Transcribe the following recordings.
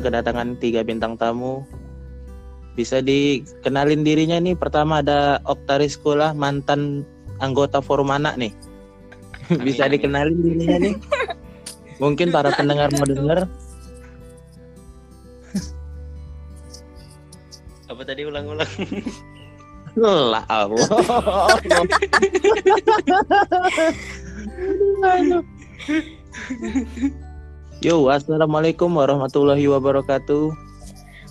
kedatangan tiga bintang tamu. Bisa dikenalin dirinya nih. Pertama ada Oktaris Sekolah, mantan anggota forum anak nih. Bisa amin. dikenalin dirinya nih. Mungkin para pendengar mau denger. Apa tadi ulang-ulang? Lah Allah. Yo, assalamualaikum warahmatullahi wabarakatuh.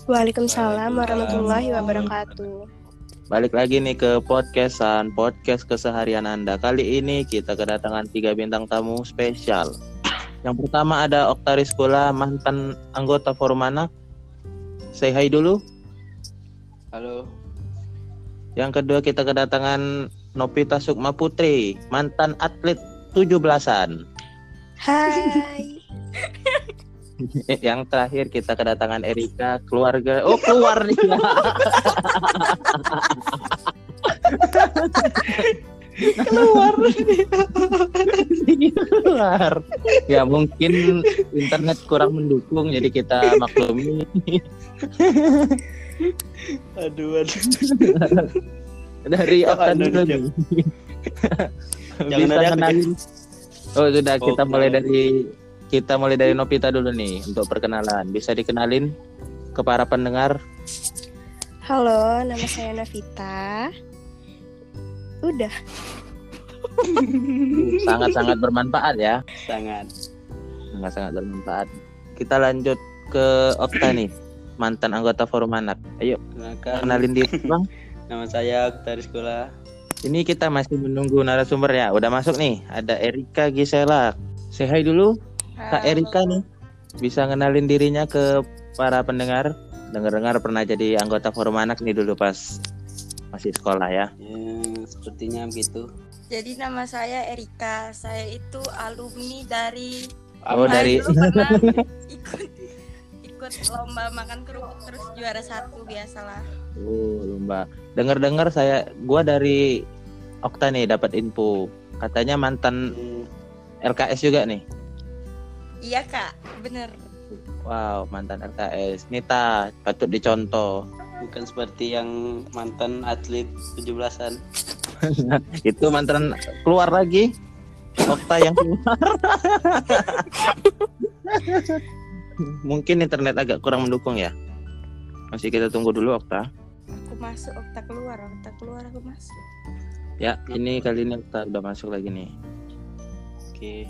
Waalaikumsalam warahmatullahi wabarakatuh. Balik lagi nih ke podcastan, podcast keseharian Anda. Kali ini kita kedatangan tiga bintang tamu spesial. Yang pertama ada Oktaris Sekolah, mantan anggota Forum Anak. Say hi dulu. Halo. Yang kedua kita kedatangan Novita Sukma Putri, mantan atlet 17-an. Hai. Yang terakhir kita kedatangan Erika, keluarga. Oh, keluar nih. keluar. keluar. Ya mungkin internet kurang mendukung jadi kita maklumi. Aduh, aduh. Dari Aduh, dulu nih. Bisa kenalin. Oh, sudah kita mulai dari kita mulai dari Novita dulu nih untuk perkenalan. Bisa dikenalin ke para pendengar. Halo, nama saya Navita. Udah. Sangat-sangat bermanfaat ya. Sangat. Sangat-sangat bermanfaat. Kita lanjut ke Okta nih, mantan anggota Forum Anak. Ayo, Kenalkan, kenalin diri, Bang. nama saya Oktavi Sekolah. Ini kita masih menunggu narasumber ya. Udah masuk nih. Ada Erika Gisela. Say hi dulu, Kak Erika nih. Bisa ngenalin dirinya ke para pendengar. Dengar-dengar pernah jadi anggota Forum Anak nih dulu pas masih sekolah ya. Ya, sepertinya begitu. Jadi nama saya Erika. Saya itu alumni dari Oh, dari pernah ikut ikut lomba makan kerupuk terus juara satu biasalah. Oh, lomba. Dengar-dengar saya gua dari Okta nih dapat info. Katanya mantan Hmm, LKS juga nih. Iya kak, bener. Wow, mantan LKS. Nita, patut dicontoh. bukan seperti yang mantan atlet 17-an. Itu mantan keluar lagi. Okta yang keluar. Mungkin internet agak kurang mendukung ya. Masih kita tunggu dulu Okta. Aku masuk, Okta keluar, Okta keluar, aku masuk. Ya, ini kali ini Okta udah masuk lagi nih. Oke.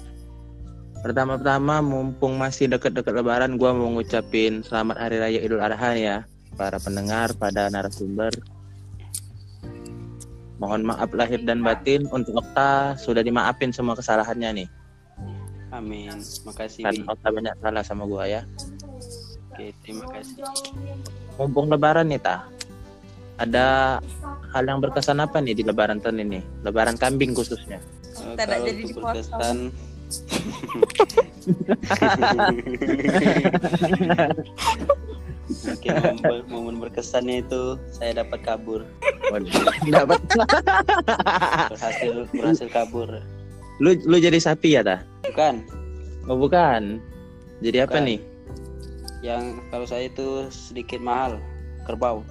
Pertama-tama mumpung masih deket-deket lebaran gua mau ngucapin selamat hari raya Idul Adha ya para pendengar pada narasumber. Mohon maaf lahir dan batin untuk Okta sudah dimaafin semua kesalahannya nih. Amin. Makasih. Wi. Okta banyak salah sama gua ya. Oke, terima kasih. Mumpung lebaran nih ta. Ada hal yang berkesan apa nih di lebaran tahun ini? Lebaran kambing khususnya. Eh, Tidak kalau jadi untuk berkesan Oke, momen, momen berkesannya itu saya dapat kabur, Dapat. berhasil berhasil kabur. lu lu jadi sapi ya ta? Bukan, Oh bukan. Jadi apa Bukan. nih? yang kalau saya itu sedikit mahal, kerbau.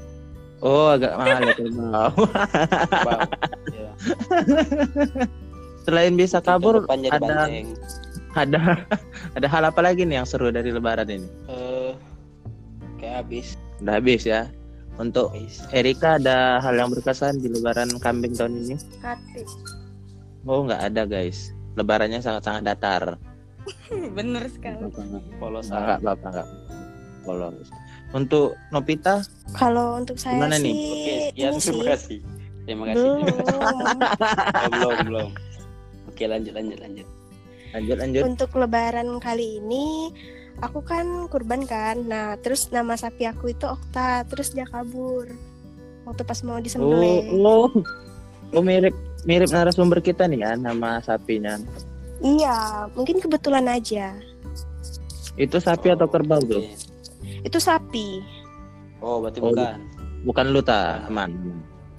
Oh agak mahal ya kerbau. Kerbau. ya. Selain bisa kabur, ada banteng. ada ada hal apa lagi nih yang seru dari lebaran ini? Eh, kayak habis. Udah habis ya. Untuk habis. Erika ada hal yang berkesan di lebaran kambing tahun ini? Kati. Oh nggak ada guys. Lebarannya sangat-sangat datar. bener sekali. Polos Nggak apa-apa nggak. Polos. Untuk Novita, Kalau untuk saya Gimana nih? sih Oke, sekian ini sih terima kasih. Terima kasih. belum. Oh, belum, belum. Oke, lanjut lanjut lanjut. lanjut lanjut. untuk lebaran kali ini aku kan kurban kan. Nah, terus nama sapi aku itu Okta, terus dia kabur. Waktu pas mau Oh, disembelih. oh, oh mirip mirip narasumber kita nih ya nama sapinya. Iya, mungkin kebetulan aja. Itu sapi atau kerbau tuh? Itu sapi. Oh, berarti Oh, bukan. Bukan lu ta, aman.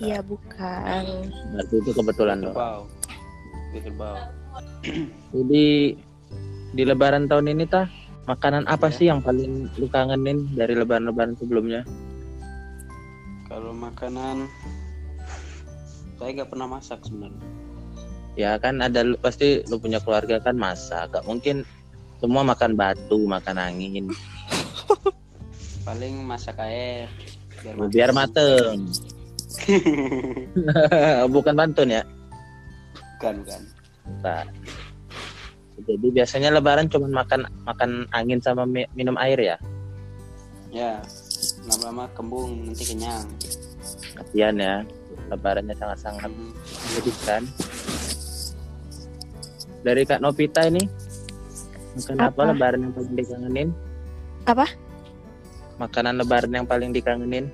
Iya, bukan. Berarti itu kebetulan doang. Oke, Kerbau. Jadi di lebaran tahun ini tah Makanan apa Ya. sih yang paling lu kangenin dari lebaran-lebaran sebelumnya? Kalau makanan saya nggak pernah masak sebenarnya. Ya kan ada pasti lu punya keluarga kan masak. Gak mungkin semua makan batu, makan angin. Paling masak air biar mateng. Biar mateng. Bukan pantun ya. Bukan, bukan. Nah, jadi biasanya lebaran cuma makan makan angin sama mi- minum air ya. Ya, lama-lama kembung nanti kenyang. Kasihan ya. Lebarannya sangat-sangat Hmm. menyedihkan. Dari Kak Novita ini makan apa, Apa? lebaran yang paling dikangenin? Apa? Makanan lebaran yang paling dikangenin?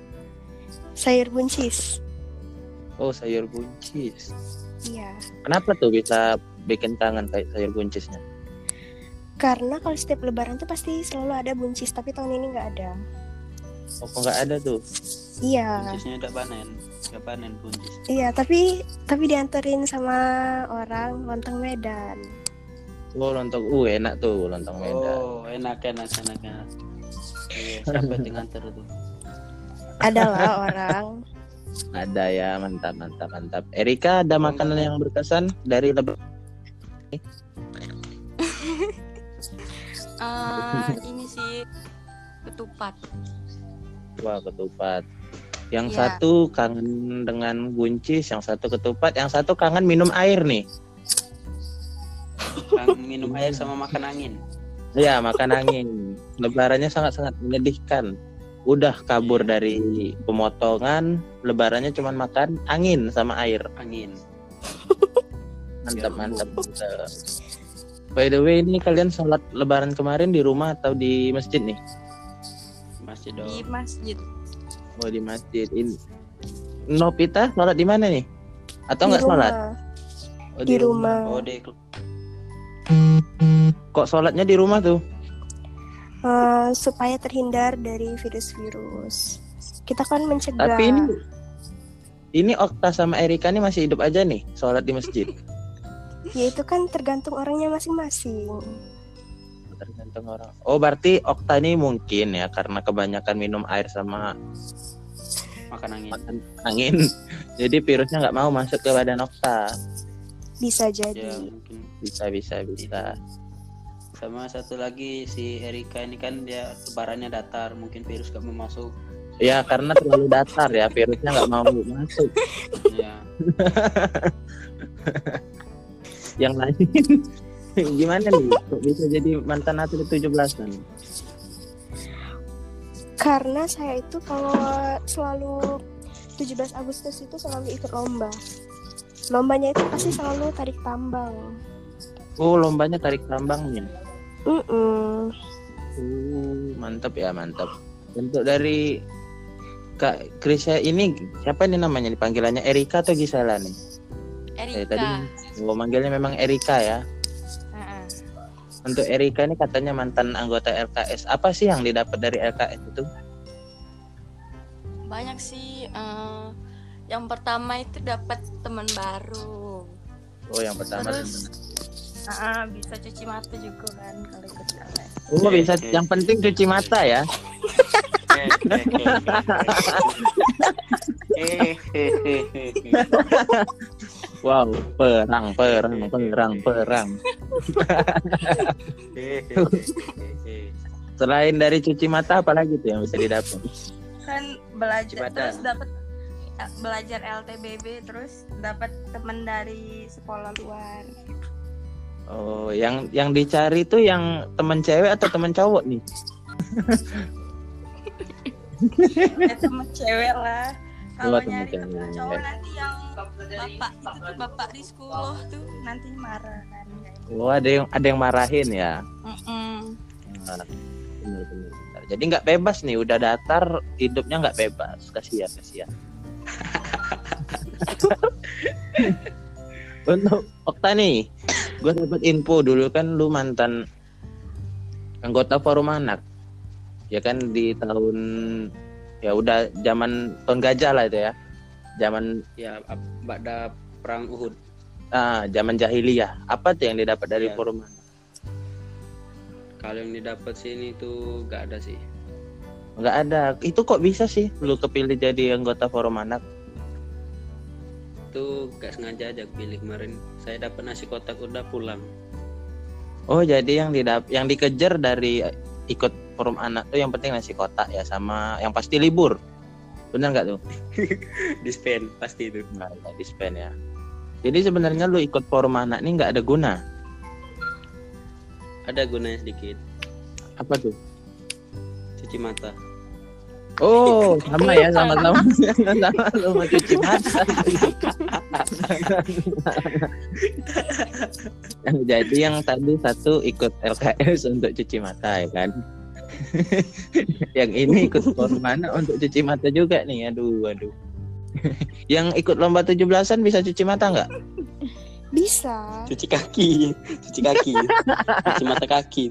Sayur buncis. Oh, sayur buncis. Kenapa tuh bisa bikin kangen kayak sayur buncisnya? Karena kalau setiap lebaran tuh pasti selalu ada buncis, tapi tahun ini nggak ada. Oh, kok nggak ada tuh? Iya. Buncisnya udah panen, udah panen buncis. Iya, tapi tapi dianterin sama orang lontong Medan. Oh, lontong. Uh, enak tuh lontong Medan. Oh, enak enak enak enak. Iya, siapa yang nganter tuh? Adalah orang. Ada ya, mantap, mantap, mantap. Erika, ada makanan yang berkesan dari lebaran? Eh, ini sih ketupat. Wah, ketupat. Yang Iya. satu kangen dengan buncis, yang satu ketupat, yang satu kangen minum air nih. Kang minum air sama makan angin. Ya, makan angin. Lebarannya sangat-sangat menyedihkan. Udah kabur Iya. dari pemotongan, lebarannya cuma makan angin sama air. Angin. Mantap, Ya. mantap. mantap. By the way, ini kalian sholat lebaran kemarin di rumah atau di masjid nih? Masih Di dong. masjid. Oh, di masjid. Ini Novita sholat di mana nih? Atau di nggak sholat? rumah. Oh, Di rumah. Oh, di Kok sholatnya di rumah tuh? Eh, supaya terhindar dari virus-virus. Kita kan mencegah. Tapi ini ini Okta sama Erika nih masih hidup aja nih sholat di masjid. Ya itu kan tergantung orangnya masing-masing. Tergantung orang. Oh berarti Okta ini mungkin ya karena kebanyakan minum air sama makan angin. makan angin. Jadi virusnya nggak mau masuk ke badan Okta. Bisa Ya, jadi. mungkin. Bisa bisa bisa. Sama satu lagi si Erika ini kan dia lebarannya datar, mungkin virus gak mau masuk. Ya karena terlalu datar ya virusnya nggak mau masuk. Ya, Yang lain gimana nih? Kok bisa jadi mantan atlet 17-an? Karena saya itu kalau selalu 17 Agustus itu selalu ikut lomba. Lombanya itu pasti selalu tarik tambang. Oh lombanya tarik tambangnya. Mm-mm. Uh, mantap ya mantap. Untuk dari Kak Krisya ini siapa nih namanya nih panggilannya Erika atau Gisela nih? Eh, Erika. tadi oh, manggilnya memang Erika ya. Heeh. Untuk Erika ini katanya mantan anggota LKS. Apa sih yang didapat dari LKS itu? Banyak sih. eh, yang pertama itu dapat teman baru. Oh yang pertama. Terus ah, bisa cuci mata juga kan kalau ikut LS. Oh bisa. Yang penting cuci mata ya. Wow perang perang perang perang. Selain dari cuci mata apalagi tuh yang bisa didapat? Kan belajar terus dapat eh, belajar LTBB terus dapat teman dari sekolah luar. Oh yang yang dicari tuh yang teman cewek atau teman cowok nih? eh, teman cewek lah. Kalau nyari teman cowok nanti yang bapak itu bapak di sekolah tuh nanti marah kan. Oh ada yang ada yang marahin ya. Ah. Jadi nggak bebas nih, udah datar hidupnya nggak bebas. Kasihan, kasihan. Untuk Okta nih, gue dapat info dulu kan lu mantan anggota forum anak, ya kan di tahun ya udah zaman tahun gajah lah itu ya, zaman ya, pada perang Uhud. ah zaman jahiliyah. Apa tuh yang didapat dari Ya. forum anak? Kalau yang didapat sini tuh gak ada sih. Nggak ada. Itu kok bisa sih lu kepilih jadi anggota forum anak? Itu gak sengaja aja pilih kemarin. Saya dapat nasi kotak udah pulang. Oh, jadi yang didap yang dikejar dari ikut forum anak tuh yang penting nasi kotak ya sama yang pasti libur. Benar nggak tuh? Dispen pasti itu. Nggak ada dispen ya. Jadi sebenarnya lu ikut forum anak ini nggak ada guna. Ada gunanya sedikit. Apa tuh? Cuci mata. Oh, sama ya sama-sama sama lu mau cuci mata. yang jadi yang tadi satu ikut LKS untuk cuci mata ya kan. yang ini ikut mana untuk cuci mata juga nih. Aduh, aduh. yang ikut lomba 17-an bisa cuci mata nggak? Bisa. Cuci kaki. Cuci kaki. Cuci mata kaki.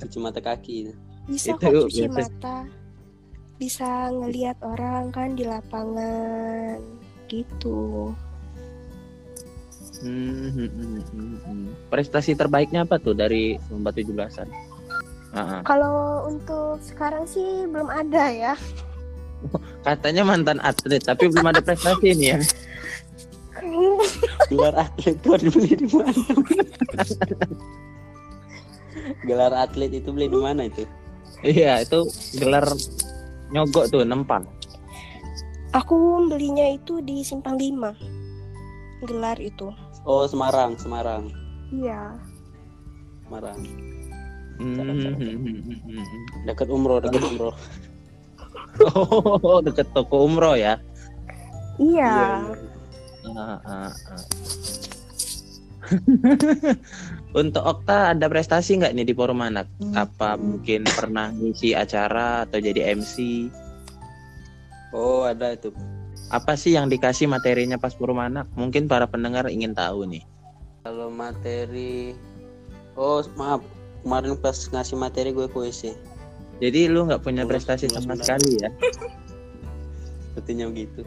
Cuci mata kaki. Bisa Itu kok cuci biasa. mata. Bisa ngelihat orang kan di lapangan gitu. Hmm, hmm, hmm. Prestasi terbaiknya apa tuh dari lomba 17-an? Ah, ah. Kalau untuk sekarang sih belum ada ya. Katanya mantan atlet, tapi belum ada prestasi nih ya. Gelar atlet itu dibeli di mana? Gelar atlet itu beli di mana itu? Iya, itu gelar nyogok tuh, nempang. Aku belinya itu di Simpang 5. Gelar itu. Oh Semarang, Semarang, Iya. Semarang. Hmm, hmm, hmm, hmm. Dekat umroh, dekat umroh. Oh, deket toko umroh ya. Iya. Ah, ah, ah. Untuk Okta ada prestasi nggak nih di forum anak? Apa mungkin pernah ngisi acara atau jadi MC? Oh ada itu. Apa sih yang dikasih materinya pas forum anak? Mungkin para pendengar ingin tahu nih. Kalau materi, oh maaf kemarin pas ngasih materi gue kuisi. Jadi lu nggak punya Bolos- prestasi bolos sama sekali ya? Sepertinya begitu.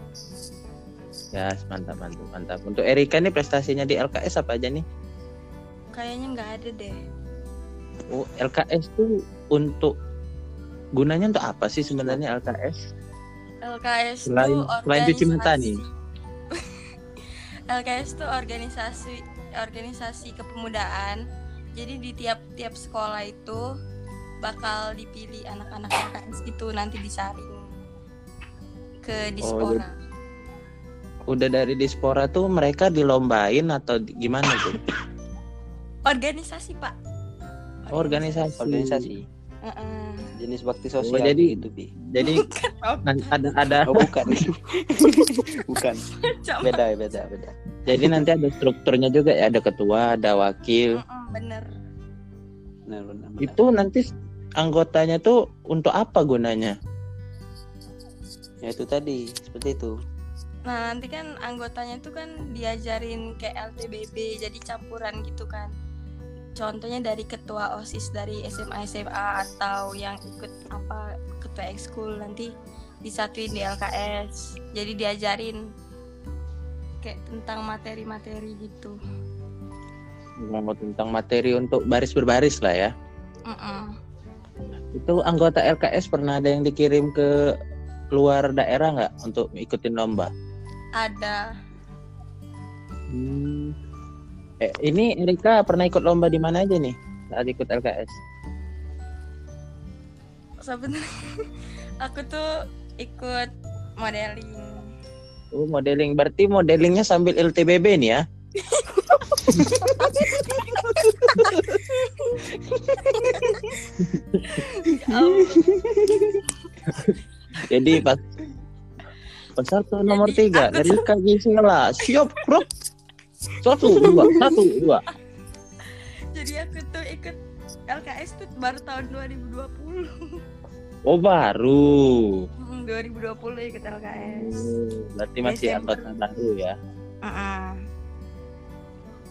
Ya, mantap, mantap, mantap. Untuk Erika nih prestasinya di LKS apa aja nih? Kayaknya nggak ada deh. Oh, LKS tuh untuk gunanya untuk apa sih sebenarnya LKS? LKS Selain- tuh selain cuci mata nih. LKS tuh organisasi organisasi kepemudaan. Jadi di tiap-tiap sekolah itu bakal dipilih anak-anak LKS itu nanti disaring ke dispora. Udah dari Dispora tuh mereka dilombain atau gimana tuh? Organisasi, Pak. Organisasi. Organisasi. Heeh. Jenis bakti sosial Oh, jadi- gitu Pi. Jadi ada ada Oh bukan. bukan. Beda beda beda. jadi nanti ada strukturnya juga ya, ada ketua, ada wakil. Mm-mm, bener. Benar benar. benar. Itu nanti anggotanya tuh untuk apa gunanya? Ya itu tadi seperti itu. Nah, nanti kan anggotanya itu kan diajarin kayak LTBB, jadi campuran gitu kan. Contohnya dari ketua OSIS dari SMA SMA atau yang ikut apa ketua ekskul nanti disatuin di LKS. Jadi diajarin kayak tentang materi-materi gitu. Ngomong tentang materi untuk baris berbaris lah ya. Mm-mm. Itu anggota LKS pernah ada yang dikirim ke luar daerah nggak untuk ikutin lomba? Ada Hmm. Eh, ini Erika pernah ikut lomba di mana aja nih saat ikut LKS? sebenarnya aku tuh ikut modeling. Oh, modeling. Berarti modelingnya sambil LTBB nih ya? Oh, Jadi pas pas satu nomor Jadi tiga aku Erika Gisela siap bro satu dua satu dua jadi aku tuh ikut LKS tuh baru tahun 2020. oh baru Hmm, 2020 ikut LKS. Oh, berarti masih anggota baru ya Heeh.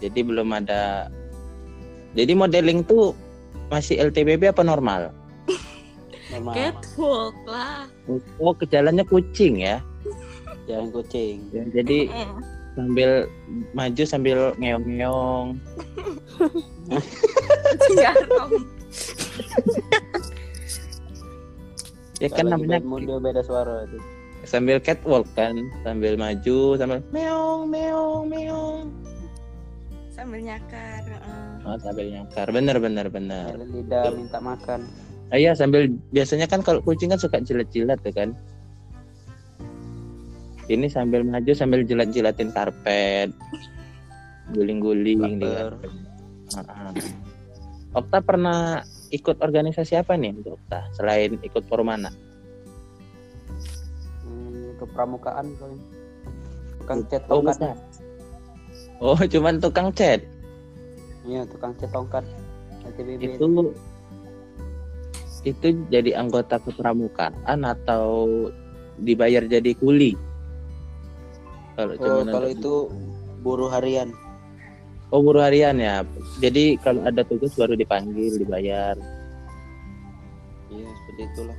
jadi belum ada jadi modeling tuh masih LTBB apa normal Normal. Catwalk lah. oh kejalannya kucing ya Jangan kucing. Ya, jadi sambil maju sambil ngeong-ngeong. Iya, ya kan namanya mundur beda suara itu. Sambil catwalk kan, sambil maju, sambil meong meong meong. Sambil nyakar. Uh. Oh, sambil nyakar. Bener bener bener. Sambil lidah minta makan. Ah, iya sambil biasanya kan kalau kucing kan suka jilat-jilat ya kan. Ini sambil maju sambil jilat-jilatin karpet. Guling-guling. Okta pernah ikut organisasi apa nih untuk Okta selain ikut Formana? Hmm, kepramukaan paling. Tukang cat Oh, tongkat. bukan. Oh, cuman tukang cat. Iya, tukang cat tongkat. LTBB. Itu itu jadi anggota kepramukaan atau dibayar jadi kuli? Kalau Oh, kalau itu buruh harian. Oh buruh harian ya. Jadi kalau ada tugas baru dipanggil, dibayar. Iya, seperti itulah.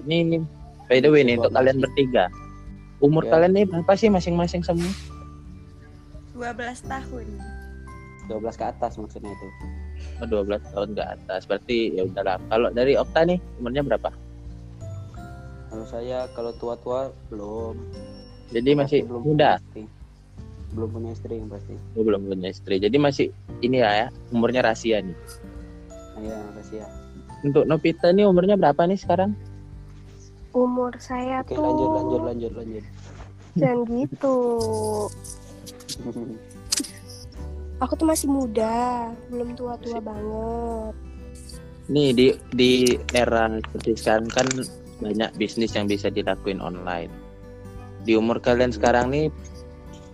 Ini by the way nih untuk kalian bertiga. Umur Ya. kalian nih berapa sih masing-masing semua? 12 tahun. 12 ke atas maksudnya itu. Oh, 12 tahun ke atas. Berarti ya udahlah. Kalau dari Okta nih umurnya berapa? Kalau saya kalau tua-tua belum. Jadi masih belum muda. istri. Belum punya istri yang pasti. Oh, belum punya istri. Jadi masih ini ya, ya umurnya rahasia nih. Iya, makasih ya. Untuk Novita nih umurnya berapa nih sekarang? Umur saya Oke, tuh lanjut lanjut lanjut lanjut. jangan gitu. Aku tuh masih muda, belum tua-tua banget. Nih di di era seperti sekarang kan banyak bisnis yang bisa dilakuin online. Di umur kalian sekarang nih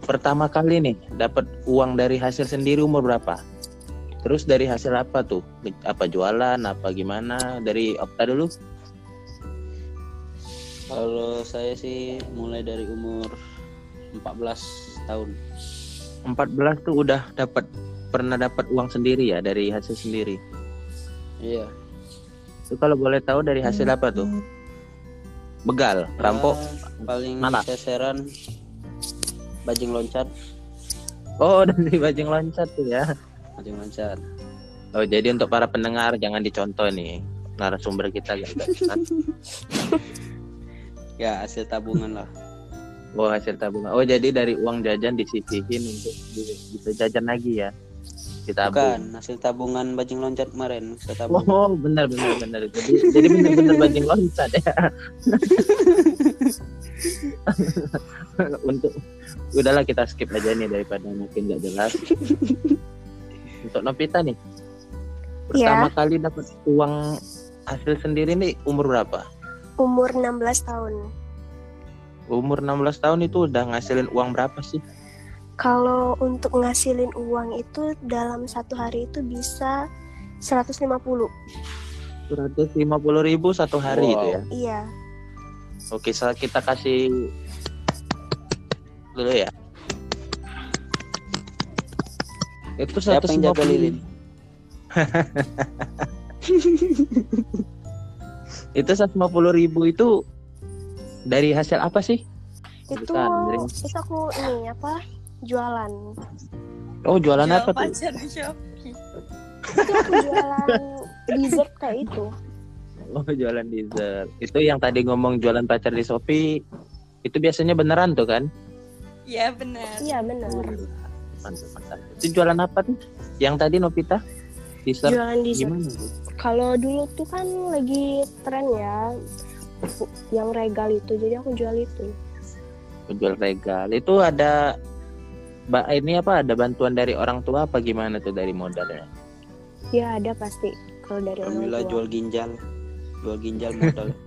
pertama kali nih dapat uang dari hasil sendiri umur berapa? Terus dari hasil apa tuh? Apa jualan? Apa gimana? Dari Okta dulu? Kalau saya sih mulai dari umur 14 tahun. 14 tuh udah dapat pernah dapat uang sendiri ya dari hasil sendiri. Iya. Itu kalau boleh tahu dari hasil apa tuh? Begal, rampok. Ya, paling Mana? seseran bajing loncat, Oh, dari bajing loncat tuh ya. bajing loncat. Oh, jadi untuk para pendengar jangan dicontoh nih narasumber kita yang Ya, hasil tabungan lah. Oh, hasil tabungan. Oh, jadi dari uang jajan disisihin untuk bisa jajan lagi ya. Ditabung. Bukan, hasil tabungan bajing loncat kemarin saya tabung. Oh, benar benar benar. Jadi jadi benar-benar bajing loncat ya. untuk udahlah kita skip aja nih daripada makin nggak jelas. untuk Novita nih. Pertama kali dapat uang hasil sendiri nih umur berapa? Umur 16 tahun. Umur 16 tahun itu udah ngasilin uang berapa sih? Kalau untuk ngasilin uang itu dalam satu hari itu bisa 150. 150 ribu satu hari Wow. itu ya. Iya. Oke, so kita kasih dulu ya. Itu Siapa yang jaga 150 lilin? Itu 150 ribu itu dari hasil apa sih? Itu Bukan, dari- itu aku ini apa? Jualan. Oh, jualan Jual apa tuh? pacar di Shopee. Itu aku jualan dessert kayak itu. Oh, jualan dessert. Itu yang tadi ngomong jualan pacar di Shopee. Itu biasanya beneran tuh kan? Iya benar. Iya benar. Mantap, mantap. Itu jualan apa tuh? Yang tadi Novita? Dessert Jualan dessert. gimana? Kalau dulu tuh kan lagi tren ya yang regal itu jadi aku jual itu Penjual regal. Itu ada ini apa ada bantuan dari orang tua apa gimana tuh dari modalnya? ya ada pasti kalau dari orang Alhamdulillah tua jual ginjal. Jual ginjal modal.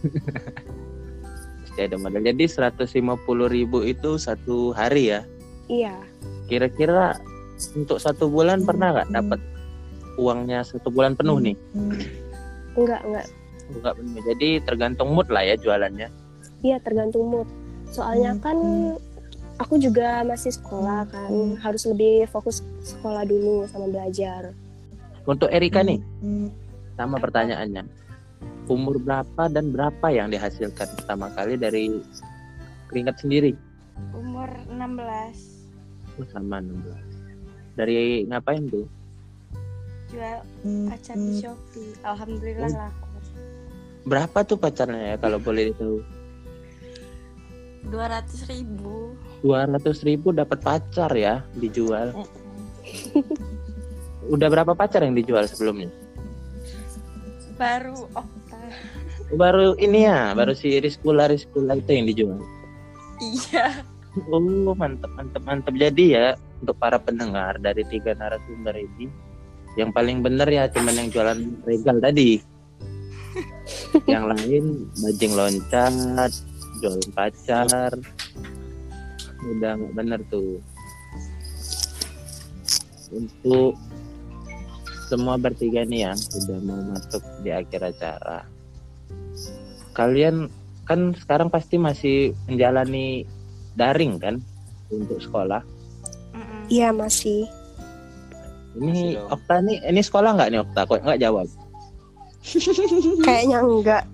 Pasti ada modal. Jadi 150 ribu itu satu hari ya. iya Kira-kira untuk satu bulan pernah nggak dapat uangnya satu bulan penuh nih? enggak enggak Enggak penuh. Jadi tergantung mood lah ya jualannya. iya tergantung mood soalnya kan aku juga masih sekolah kan harus lebih fokus sekolah dulu sama belajar Untuk Erika nih, sama pertanyaannya. Umur berapa dan berapa yang dihasilkan pertama kali dari keringat sendiri? Umur 16. Oh, sama 16. Dari ngapain tuh? Jual pacar di Shopee. Alhamdulillah laku. berapa tuh pacarnya ya kalau boleh tahu? dua ratus ribu Dua ratus ribu dapat pacar ya dijual. Udah berapa pacar yang dijual sebelumnya? baru Okta Baru ini ya, baru si Rizkula Rizkula itu yang dijual. iya Oh mantap mantap mantap. Jadi ya untuk para pendengar dari tiga narasumber ini, yang paling benar ya cuman yang jualan regal tadi. yang lain bajing loncat, jualan pacar, udah nggak bener tuh. Untuk semua bertiga nih ya udah mau masuk di akhir acara. Kalian kan sekarang pasti masih menjalani daring kan untuk sekolah. Iya masih. Ini Masih. Okta nih, ini sekolah nggak nih Okta? Kok nggak jawab? Kayaknya enggak.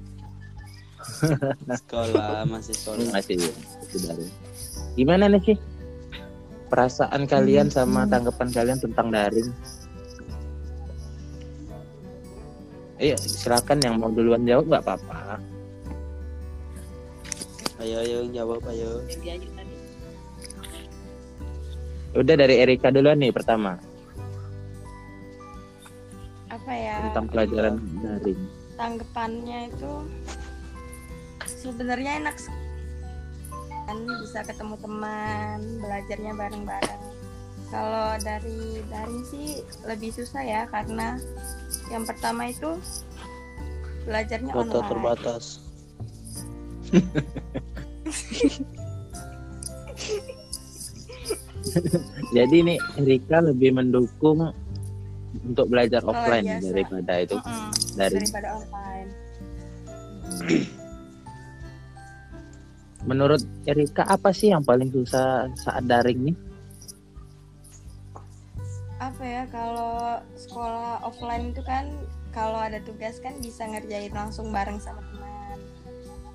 Sekolah masih sekolah. Masih, masih daring. Gimana nih sih perasaan kalian sama tanggapan kalian tentang daring? Iya, silakan yang mau duluan jawab nggak apa-apa. Ayo ayo jawab ayo. Udah dari Erika duluan nih pertama apa ya tentang pelajaran daring. tanggapannya itu sebenarnya enak sih. Kan bisa ketemu teman belajarnya bareng-bareng kalau dari daring sih lebih susah ya karena yang pertama itu belajarnya Foto online terbatas. Jadi nih Erika lebih mendukung untuk belajar Sekolah offline biasa. daripada itu Mm-mm, daring. daripada online Menurut Erika apa sih yang paling susah saat daring nih? apa ya kalau sekolah offline itu kan kalau ada tugas kan bisa ngerjain langsung bareng sama teman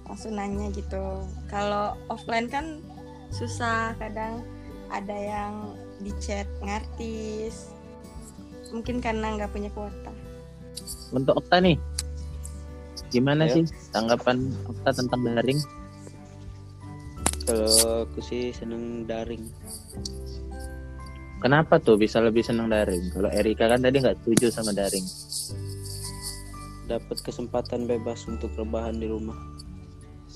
langsung nanya gitu kalau offline kan susah kadang ada yang di chat ngartis mungkin karena nggak punya kuota Untuk Okta nih, gimana Ya. sih tanggapan Okta tentang daring? Kalau aku sih seneng daring. Kenapa tuh bisa lebih senang daring? Kalau Erika kan tadi nggak setuju sama daring. Dapat kesempatan bebas untuk rebahan di rumah.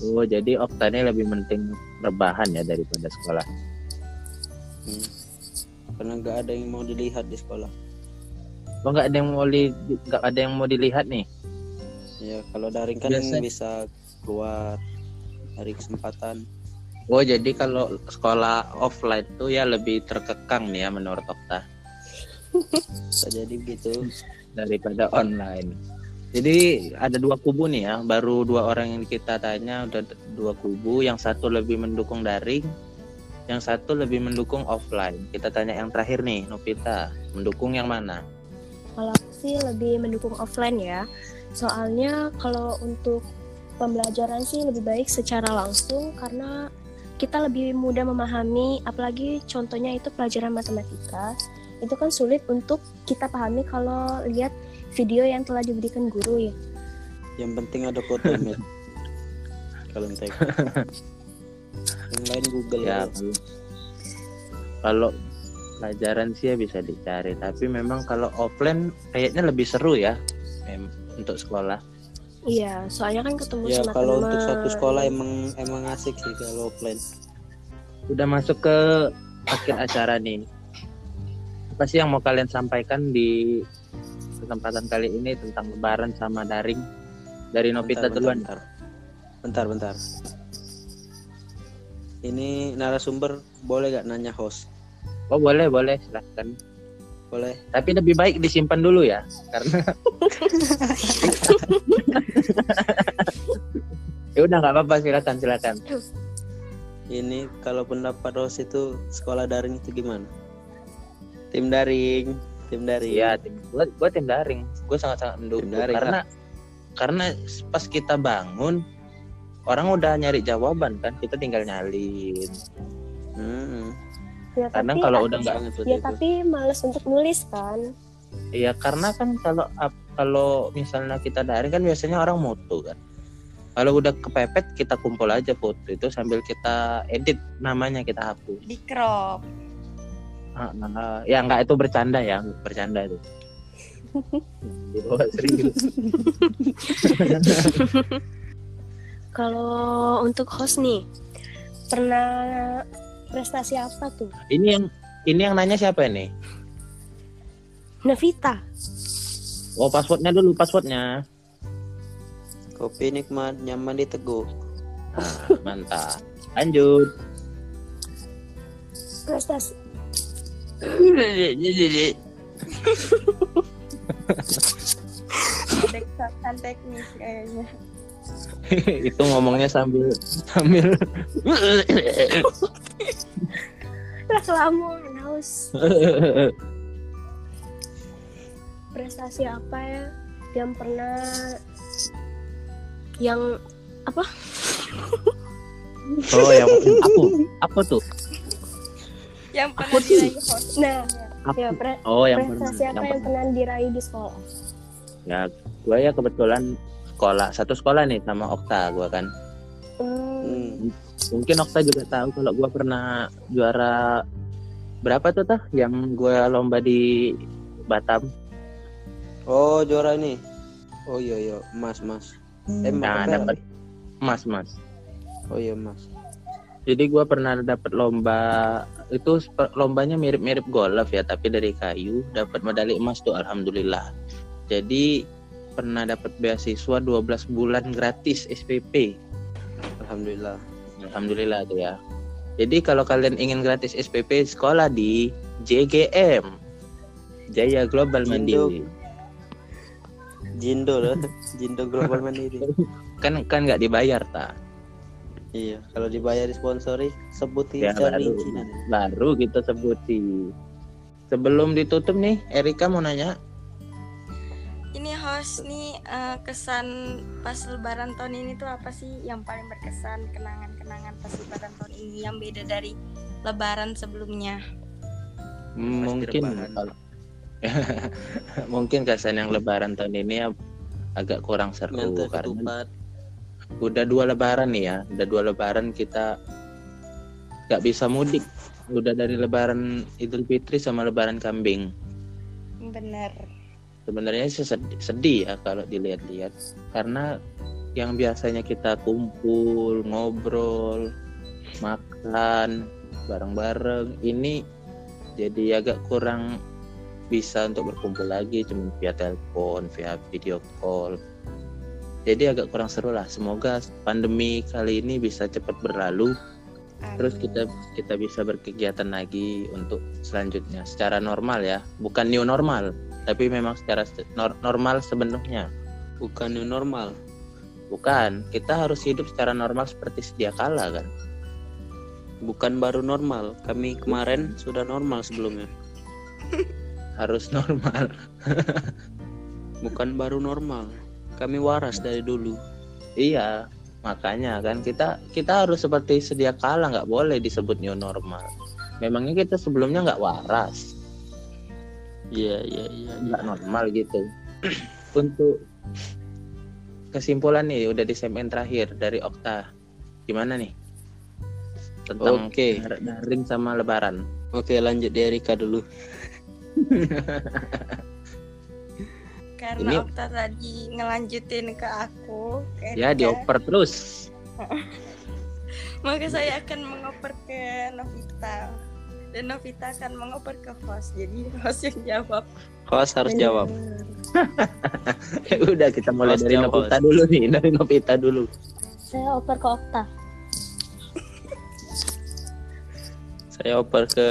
Oh, jadi Okta ini lebih penting rebahan ya daripada sekolah. Hmm. Karena nggak ada yang mau dilihat di sekolah. Oh, nggak ada yang mau li- nggak ada yang mau dilihat nih. Ya kalau daring kan Biasa- bisa keluar dari kesempatan. Oh, jadi kalau sekolah offline tuh ya lebih terkekang nih ya menurut Okta jadi begitu. daripada online. Jadi ada dua kubu nih ya, baru dua orang yang kita tanya udah dua kubu, yang satu lebih mendukung daring, yang satu lebih mendukung offline. Kita tanya yang terakhir nih, Novita, mendukung yang mana? Kalau sih lebih mendukung offline ya. Soalnya kalau untuk pembelajaran sih lebih baik secara langsung karena kita lebih mudah memahami apalagi contohnya itu pelajaran matematika itu kan sulit untuk kita pahami kalau lihat video yang telah diberikan guru ya. Yang penting ada foto Met. Kalau entek. yang lain Google Ya, ya. kalau pelajaran sih ya bisa dicari, tapi memang kalau offline kayaknya lebih seru ya untuk sekolah. Iya, soalnya kan ketemu Ya sama kalau teman. untuk satu sekolah emang emang asik sih kalau offline. Udah masuk ke akhir acara nih. Apa sih yang mau kalian sampaikan di kesempatan kali ini tentang lebaran sama daring? Dari Novita Bentar, duluan. bentar, bentar, bentar. Ini narasumber boleh gak nanya host? Oh boleh boleh silahkan. Boleh. Tapi lebih baik disimpan dulu ya, karena ya udah nggak apa-apa silakan silakan. Ini kalau pendapat host itu sekolah daring itu gimana? Tim daring, tim daring. Iya, tim gua, gua tim daring. Gua sangat-sangat mendukung Tim daring, karena karena pas kita bangun orang udah nyari jawaban kan, kita tinggal nyalin. Hmm, Ya, Kadang tapi kalau udah nggak banget Ya itu. tapi males untuk nulis kan. Iya, karena kan kalau kalau misalnya kita daring kan biasanya orang moto kan? Kalau udah kepepet kita kumpul aja foto itu sambil kita edit namanya kita hapus. Di crop. Ah, ah, ya nggak itu bercanda ya bercanda itu. Dibawa serius. Kalau untuk host nih, pernah prestasi apa tuh? ini yang ini yang nanya siapa ini? Nevita. oh passwordnya dulu passwordnya. Kopi nikmat, nyaman diteguk. Ah, mantap. Lanjut. Prestasi. Kesalahan teknis kayaknya. Itu ngomongnya sambil sambil kelamun haus. Prestasi apa ya yang pernah yang oh yang apa apa tuh? Yang pernah diraih host. Nah ya pre- oh yang pernah. prestasi apa yang yang pernah. diraih di sekolah? ya gue ya kebetulan sekolah satu sekolah nih sama Okta gue kan. Hmm, Hmm. mungkin Okta juga tahu kalau gue pernah juara berapa tuh tah yang gue lomba di Batam Oh juara ini. Oh iya iya, emas emas. Eh, nah apa? dapat emas mas Oh iya emas. jadi gue pernah dapat lomba itu lombanya mirip-mirip golf ya tapi dari kayu dapat medali emas tuh alhamdulillah jadi pernah dapat beasiswa 12 bulan gratis SPP Alhamdulillah. Alhamdulillah tuh ya. Jadi kalau kalian ingin gratis SPP sekolah di JGM Jaya Global Jindo. Mandiri. Jindo loh, Jindo Global Mandiri. Kan kan nggak dibayar ta. iya, kalau dibayar disponsori sebutin Ya, baru. Baru kita sebuti. Sebelum ditutup nih, Erika mau nanya. Ini host nih eh, kesan pas lebaran tahun ini tuh apa sih yang paling berkesan kenangan-kenangan pas lebaran tahun ini yang beda dari lebaran sebelumnya mungkin rebahan. kalau- mungkin kesan yang lebaran tahun ini ya agak kurang seru Mental karena ketupat. udah dua lebaran nih ya udah dua lebaran kita nggak bisa mudik udah dari lebaran Idul Fitri sama lebaran kambing bener sebenarnya sih sedih, sedih ya kalau dilihat-lihat. Karena yang biasanya kita kumpul ngobrol makan bareng-bareng ini jadi agak kurang bisa untuk berkumpul lagi cuma via telepon via video call. Jadi agak kurang seru lah. Semoga pandemi kali ini bisa cepat berlalu. Terus kita kita bisa berkegiatan lagi untuk selanjutnya. Secara normal ya bukan new normal tapi memang secara se- nor- normal sebenarnya Bukan new normal. bukan kita harus hidup secara normal seperti sedia kala kan Bukan baru normal. Kami kemarin sudah normal sebelumnya. harus normal Bukan baru normal. Kami waras dari dulu. iya makanya kan kita kita harus seperti sedia kala nggak boleh disebut new normal memangnya kita sebelumnya nggak waras Iya iya iya. nggak normal gitu. Untuk kesimpulan nih udah di segmen terakhir dari Okta. Gimana nih? Tentang Oke. dar- daring sama lebaran. Oke lanjut di Erika dulu. karena Ini- Okta tadi ngelanjutin ke aku ke ya dioper terus. Maka saya akan mengoper ke Novita dan Novita akan mengoper ke host jadi host yang jawab Host harus jawab. Ya udah kita mulai Host dari jawab, Novita dulu nih dari Novita dulu Saya oper ke Okta. Saya oper ke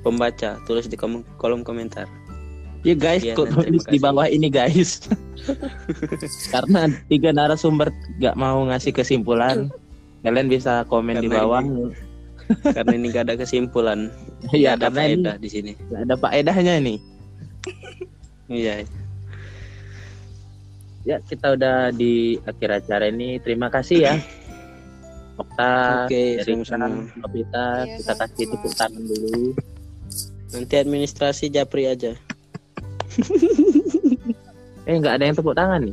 pembaca. Tulis di kom- kolom komentar. ya guys Iya, kok tulis di kasih. bawah ini guys karena tiga narasumber nggak mau ngasih kesimpulan kalian bisa komen di Karena bawah Karena ini gak ada kesimpulan. Iya ada karena ini faedah di sini. nggak ada faedahnya nih Iya. Ya, kita udah di akhir acara ini. Terima kasih ya. Okta, Oke, sama-sama. Novita, Iya, kita kasih tepuk tangan dulu. Nanti administrasi Japri aja. Eh nggak ada yang tepuk tangan nih.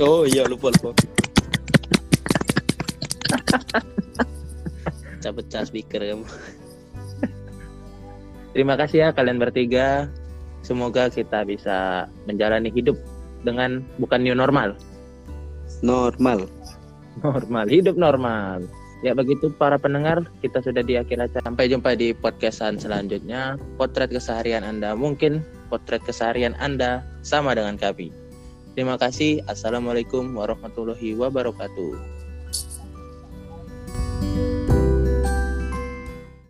Oh iya lupa lupa. Pecah-pecah speaker kamu. Terima kasih ya kalian bertiga. Semoga kita bisa menjalani hidup dengan bukan new normal, Normal. normal, hidup normal. Ya begitu para pendengar, kita sudah di akhir acara. Sampai jumpa di podcastan selanjutnya. Potret keseharian Anda mungkin potret keseharian Anda sama dengan kami. Terima kasih. Assalamualaikum warahmatullahi wabarakatuh.